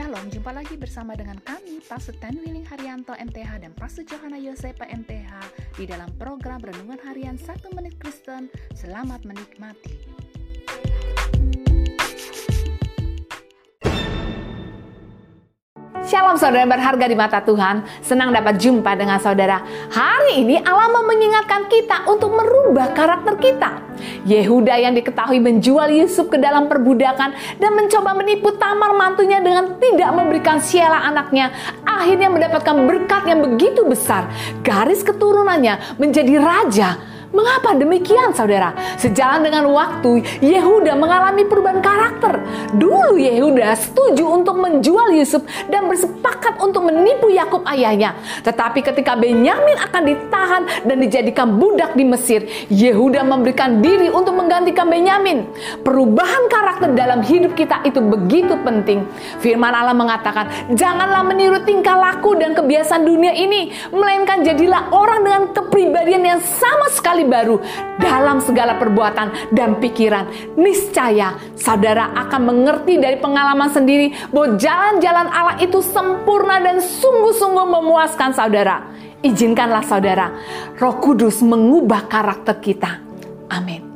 Shalom, jumpa lagi bersama dengan kami, Pastor Ten Willing Haryanto MTH dan Pastor Johanna Yosepa MTH di dalam program Renungan Harian 1 Menit Kristen. Selamat menikmati. Shalom saudara berharga di mata Tuhan, senang dapat jumpa dengan saudara. Hari ini Allah mau mengingatkan kita untuk merubah karakter kita. Yehuda yang diketahui menjual Yusuf ke dalam perbudakan dan mencoba menipu Tamar mantunya dengan tidak memberikan Siela anaknya, akhirnya mendapatkan berkat yang begitu besar. Garis keturunannya menjadi raja Mengapa demikian saudara? Sejalan dengan waktu, Yehuda mengalami perubahan karakter. Dulu Yehuda setuju untuk menjual Yusuf dan bersepakat untuk menipu Yakub ayahnya. Tetapi ketika Benyamin akan ditahan dan dijadikan budak di Mesir, Yehuda memberikan diri untuk menggantikan Benyamin. Perubahan karakter dalam hidup kita itu begitu penting. Firman Allah mengatakan, janganlah meniru tingkah laku dan kebiasaan dunia ini, melainkan jadilah orang dengan kepribadian yang sama sekali baru dalam segala perbuatan dan pikiran. Niscaya saudara akan mengerti dari pengalaman sendiri bahwa jalan-jalan Allah itu sempurna dan sungguh-sungguh memuaskan saudara. Izinkanlah saudara, Roh Kudus mengubah karakter kita. Amin.